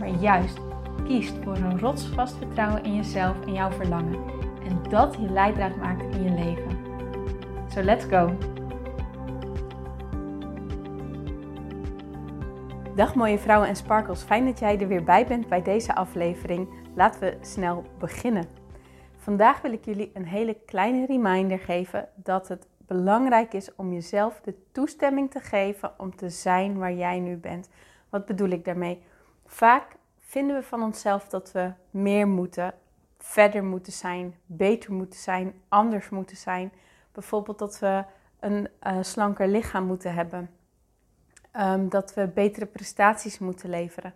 maar juist kiest voor een rotsvast vertrouwen in jezelf en jouw verlangen. En dat je leidraad maakt in je leven. So let's go! Dag mooie vrouwen en sparkles, fijn dat jij er weer bij bent bij deze aflevering. Laten we snel beginnen. Vandaag wil ik jullie een hele kleine reminder geven dat het belangrijk is om jezelf de toestemming te geven om te zijn waar jij nu bent. Wat bedoel ik daarmee? Vaak vinden we van onszelf dat we meer moeten, verder moeten zijn, beter moeten zijn, anders moeten zijn. Bijvoorbeeld dat we een uh, slanker lichaam moeten hebben. Um, dat we betere prestaties moeten leveren.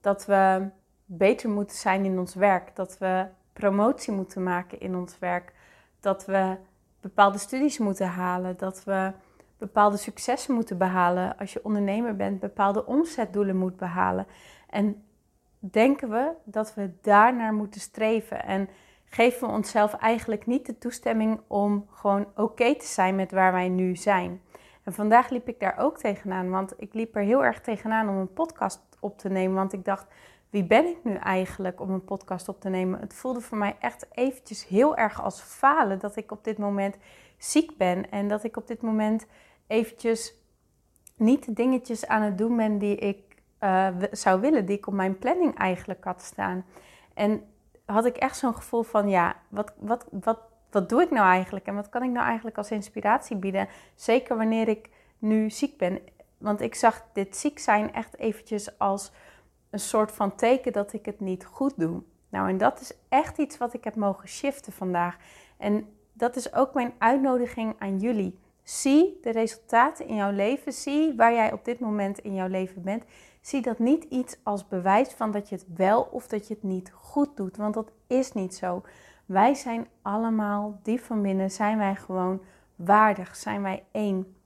Dat we beter moeten zijn in ons werk. Dat we promotie moeten maken in ons werk. Dat we bepaalde studies moeten halen. Dat we bepaalde successen moeten behalen. Als je ondernemer bent, bepaalde omzetdoelen moet behalen. En denken we dat we daarnaar moeten streven. En geven we onszelf eigenlijk niet de toestemming om gewoon oké te zijn met waar wij nu zijn. En vandaag liep ik daar ook tegenaan, want ik liep er heel erg tegenaan om een podcast op te nemen. Want ik dacht, wie ben ik nu eigenlijk om een podcast op te nemen? Het voelde voor mij echt eventjes heel erg als falen dat ik op dit moment ziek ben. En dat ik op dit moment eventjes niet de dingetjes aan het doen ben die ik uh, zou willen, die ik op mijn planning eigenlijk had staan. En had ik echt zo'n gevoel van, ja, wat, wat, wat, wat doe ik nou eigenlijk? En wat kan ik nou eigenlijk als inspiratie bieden? Zeker wanneer ik nu ziek ben. Want ik zag dit ziek zijn echt eventjes als een soort van teken dat ik het niet goed doe. Nou, en dat is echt iets wat ik heb mogen shiften vandaag. En dat is ook mijn uitnodiging aan jullie. Zie de resultaten in jouw leven. Zie waar jij op dit moment in jouw leven bent. Zie dat niet iets als bewijs van dat je het wel of dat je het niet goed doet. Want dat is niet zo. Wij zijn allemaal, diep van binnen, zijn wij gewoon waardig. Zijn wij één.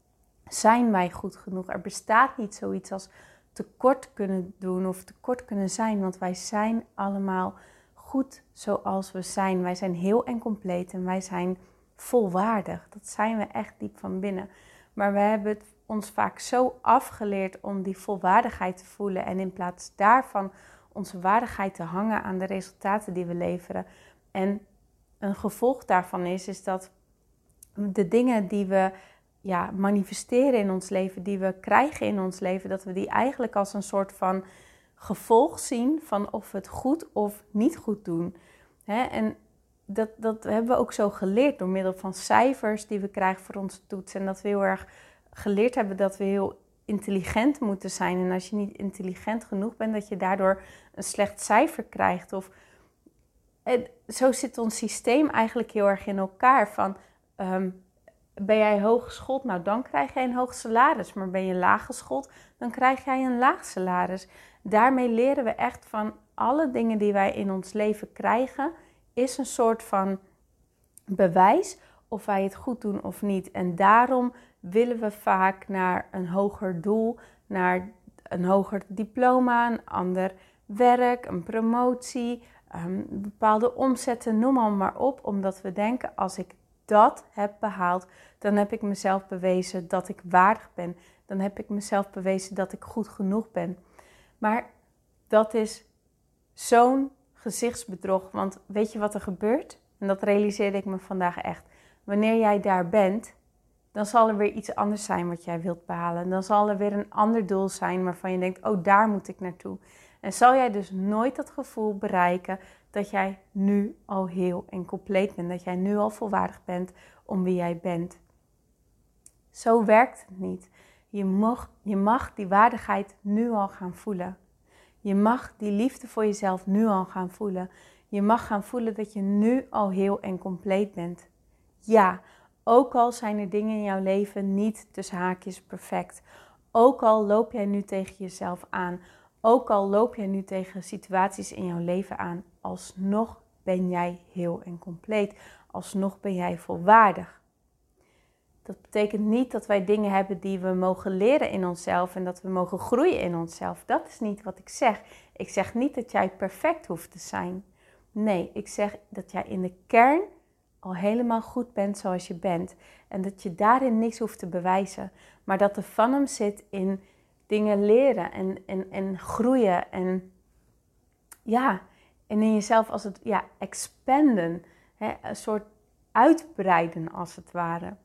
Zijn wij goed genoeg? Er bestaat niet zoiets als tekort kunnen doen of tekort kunnen zijn. Want wij zijn allemaal goed zoals we zijn. Wij zijn heel en compleet en wij zijn volwaardig. Dat zijn we echt diep van binnen. Maar we hebben het ons vaak zo afgeleerd om die volwaardigheid te voelen en in plaats daarvan onze waardigheid te hangen aan de resultaten die we leveren. En een gevolg daarvan is, is dat de dingen die we ja, manifesteren in ons leven, die we krijgen in ons leven, dat we die eigenlijk als een soort van gevolg zien van of we het goed of niet goed doen. en dat, dat hebben we ook zo geleerd door middel van cijfers die we krijgen voor onze toets. En dat we heel erg geleerd hebben dat we heel intelligent moeten zijn. En als je niet intelligent genoeg bent, dat je daardoor een slecht cijfer krijgt. Of, en zo zit ons systeem eigenlijk heel erg in elkaar. Van, ehm, ben jij hooggeschoold? Nou, dan krijg jij een hoog salaris. Maar ben je laaggeschoold? Dan krijg jij een laag salaris. Daarmee leren we echt van alle dingen die wij in ons leven krijgen, is een soort van bewijs of wij het goed doen of niet. En daarom willen we vaak naar een hoger doel, naar een hoger diploma, een ander werk, een promotie, um, bepaalde omzetten, noem maar, maar op. Omdat we denken, als ik dat heb behaald, dan heb ik mezelf bewezen dat ik waardig ben. Dan heb ik mezelf bewezen dat ik goed genoeg ben. Maar dat is zo'n gezichtsbedrog. Want weet je wat er gebeurt? En dat realiseerde ik me vandaag echt. Wanneer jij daar bent, dan zal er weer iets anders zijn wat jij wilt behalen. Dan zal er weer een ander doel zijn waarvan je denkt, oh daar moet ik naartoe. En zal jij dus nooit dat gevoel bereiken dat jij nu al heel en compleet bent. Dat jij nu al volwaardig bent om wie jij bent. Zo werkt het niet. Je mag, je mag die waardigheid nu al gaan voelen. Je mag die liefde voor jezelf nu al gaan voelen. Je mag gaan voelen dat je nu al heel en compleet bent. Ja, ook al zijn er dingen in jouw leven niet tussen haakjes perfect. Ook al loop jij nu tegen jezelf aan. ook al loop je nu tegen situaties in jouw leven aan, alsnog ben jij heel en compleet. Alsnog ben jij volwaardig. Dat betekent niet dat wij dingen hebben die we mogen leren in onszelf en dat we mogen groeien in onszelf. Dat is niet wat ik zeg. Ik zeg niet dat jij perfect hoeft te zijn. Nee, ik zeg dat jij in de kern al helemaal goed bent zoals je bent. En dat je daarin niks hoeft te bewijzen. Maar dat de van hem zit in dingen leren en, en, en groeien. En ja, en in jezelf als het ja, expanden. Hè, een soort uitbreiden als het ware.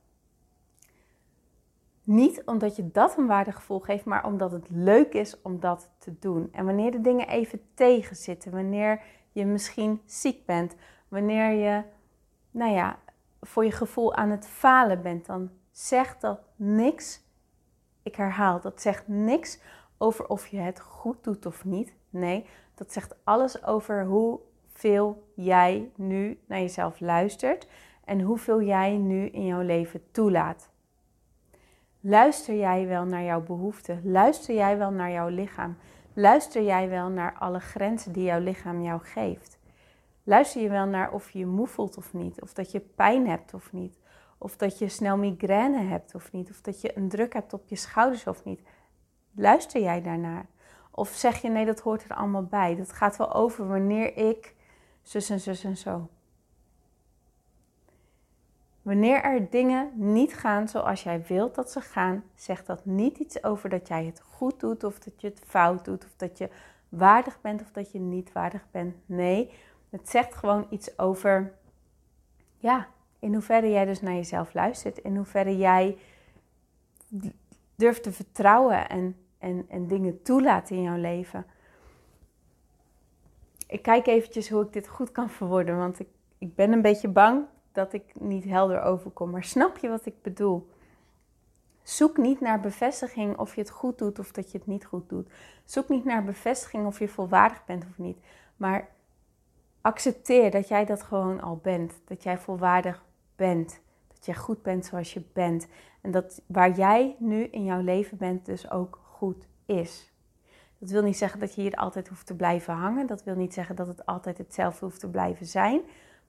Niet omdat je dat een waardegevoel geeft, maar omdat het leuk is om dat te doen. En wanneer de dingen even tegenzitten, wanneer je misschien ziek bent, wanneer je, nou ja, voor je gevoel aan het falen bent, dan zegt dat niks. Ik herhaal, dat zegt niks over of je het goed doet of niet. Nee, dat zegt alles over hoeveel jij nu naar jezelf luistert en hoeveel jij nu in jouw leven toelaat. Luister jij wel naar jouw behoeften? Luister jij wel naar jouw lichaam? Luister jij wel naar alle grenzen die jouw lichaam jou geeft? Luister je wel naar of je je moe voelt of niet? Of dat je pijn hebt of niet? Of dat je snel migraine hebt of niet? Of dat je een druk hebt op je schouders of niet? Luister jij daarnaar? Of zeg je nee, dat hoort er allemaal bij. Dat gaat wel over wanneer ik zus en zus en zo. Wanneer er dingen niet gaan zoals jij wilt dat ze gaan, zegt dat niet iets over dat jij het goed doet of dat je het fout doet of dat je waardig bent of dat je niet waardig bent. Nee, het zegt gewoon iets over, ja, in hoeverre jij dus naar jezelf luistert, in hoeverre jij durft te vertrouwen en, en, en dingen toelaat in jouw leven. Ik kijk eventjes hoe ik dit goed kan verwoorden, want ik, ik ben een beetje bang dat ik niet helder overkom. Maar snap je wat ik bedoel? Zoek niet naar bevestiging of je het goed doet of dat je het niet goed doet. Zoek niet naar bevestiging of je volwaardig bent of niet. Maar accepteer dat jij dat gewoon al bent. Dat jij volwaardig bent. Dat jij goed bent zoals je bent. En dat waar jij nu in jouw leven bent, dus ook goed is. Dat wil niet zeggen dat je hier altijd hoeft te blijven hangen. Dat wil niet zeggen dat het altijd hetzelfde hoeft te blijven zijn.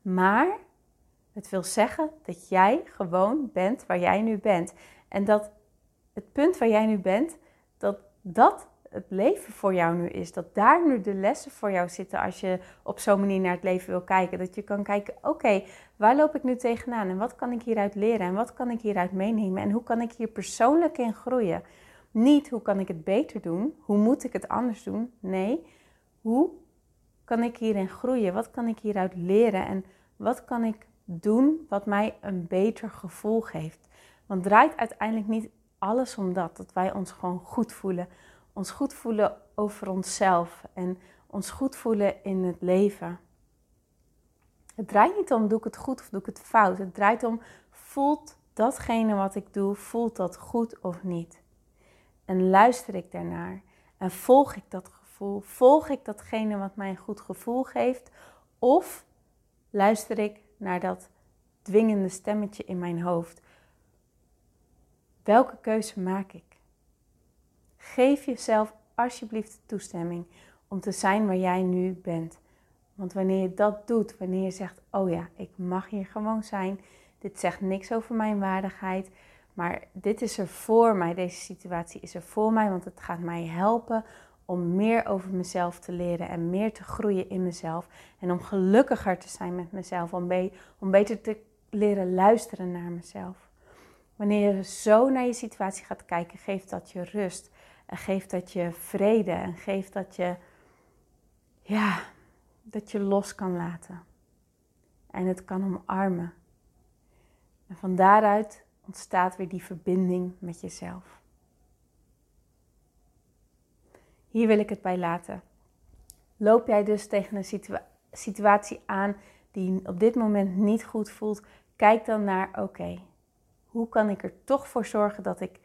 Maar het wil zeggen dat jij gewoon bent waar jij nu bent. En dat het punt waar jij nu bent, dat dat het leven voor jou nu is. Dat daar nu de lessen voor jou zitten als je op zo'n manier naar het leven wil kijken. Dat je kan kijken, oké, waar loop ik nu tegenaan en wat kan ik hieruit leren en wat kan ik hieruit meenemen en hoe kan ik hier persoonlijk in groeien. Niet hoe kan ik het beter doen, hoe moet ik het anders doen. Nee, hoe kan ik hierin groeien? Wat kan ik hieruit leren en wat kan ik doen wat mij een beter gevoel geeft. Want draait uiteindelijk niet alles om dat, dat wij ons gewoon goed voelen. Ons goed voelen over onszelf en ons goed voelen in het leven. Het draait niet om doe ik het goed of doe ik het fout. Het draait om voelt datgene wat ik doe, voelt dat goed of niet? En luister ik daarnaar en volg ik dat gevoel? Volg ik datgene wat mij een goed gevoel geeft? Of luister ik naar dat dwingende stemmetje in mijn hoofd. Welke keuze maak ik? Geef jezelf alsjeblieft toestemming om te zijn waar jij nu bent. Want wanneer je dat doet, wanneer je zegt: Oh ja, ik mag hier gewoon zijn. Dit zegt niks over mijn waardigheid. Maar dit is er voor mij. Deze situatie is er voor mij. Want het gaat mij helpen om meer over mezelf te leren en meer te groeien in mezelf. En om gelukkiger te zijn met mezelf, om, beter te leren luisteren naar mezelf. Wanneer je zo naar je situatie gaat kijken, geeft dat je rust. En geeft dat je vrede. En geeft dat je, ja, dat je los kan laten. En het kan omarmen. En van daaruit ontstaat weer die verbinding met jezelf. Hier wil ik het bij laten. Loop jij dus tegen een situatie aan die op dit moment niet goed voelt, kijk dan naar: oké, hoe kan ik er toch voor zorgen dat ik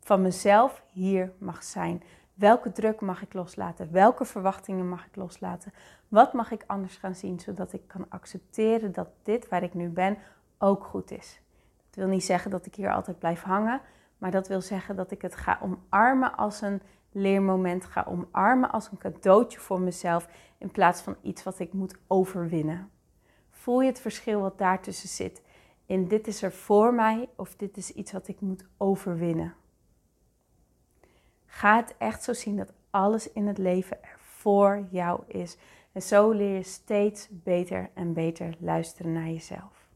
van mezelf hier mag zijn? Welke druk mag ik loslaten? Welke verwachtingen mag ik loslaten? Wat mag ik anders gaan zien zodat ik kan accepteren dat dit waar ik nu ben ook goed is? Dat wil niet zeggen dat ik hier altijd blijf hangen, maar dat wil zeggen dat ik het ga omarmen als een leermoment ga omarmen als een cadeautje voor mezelf in plaats van iets wat ik moet overwinnen. Voel je het verschil wat daartussen zit? In dit is er voor mij of dit is iets wat ik moet overwinnen. Ga het echt zo zien dat alles in het leven er voor jou is. En zo leer je steeds beter en beter luisteren naar jezelf.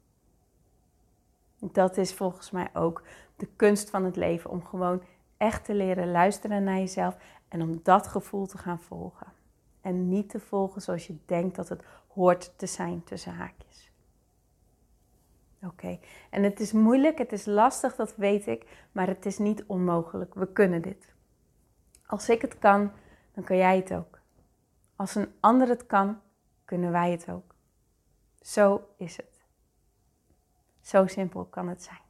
Dat is volgens mij ook de kunst van het leven, om gewoon echt te leren luisteren naar jezelf en om dat gevoel te gaan volgen. En niet te volgen zoals je denkt dat het hoort te zijn tussen haakjes. Oké, en het is moeilijk, het is lastig, dat weet ik, maar het is niet onmogelijk. We kunnen dit. Als ik het kan, dan kan jij het ook. Als een ander het kan, kunnen wij het ook. Zo is het. Zo simpel kan het zijn.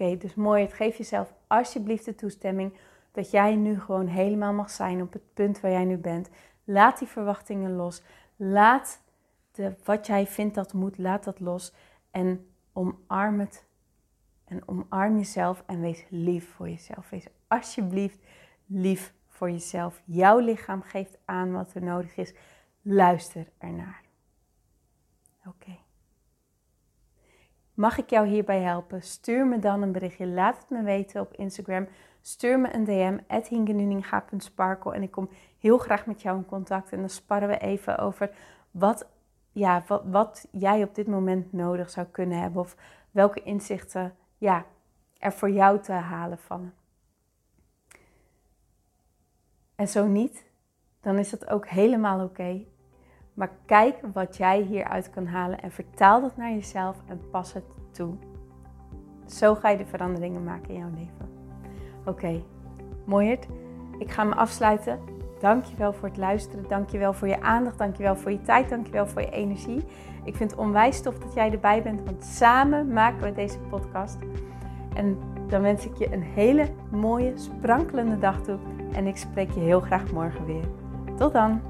Oké, dus mooi. Het geef jezelf alsjeblieft de toestemming dat jij nu gewoon helemaal mag zijn op het punt waar jij nu bent. Laat die verwachtingen los. Laat de, wat jij vindt dat moet, laat dat los. En omarm het. En omarm jezelf en wees lief voor jezelf. Wees alsjeblieft lief voor jezelf. Jouw lichaam geeft aan wat er nodig is. Luister ernaar. Oké. Mag ik jou hierbij helpen? Stuur me dan een berichtje. Laat het me weten op Instagram. Stuur me een DM, hingenuninga.sparkle. En ik kom heel graag met jou in contact. En dan sparren we even over wat, ja, wat, wat jij op dit moment nodig zou kunnen hebben. Of welke inzichten ja, er voor jou te halen vallen. En zo niet, dan is dat ook helemaal oké. Maar kijk wat jij hieruit kan halen en vertaal dat naar jezelf en pas het toe. Zo ga je de veranderingen maken in jouw leven. Oké, okay. Mooiert. Ik ga me afsluiten. Dankjewel voor het luisteren. Dankjewel voor je aandacht. Dankjewel voor je tijd. Dankjewel voor je energie. Ik vind het onwijs tof dat jij erbij bent, want samen maken we deze podcast. En dan wens ik je een hele mooie, sprankelende dag toe. En ik spreek je heel graag morgen weer. Tot dan!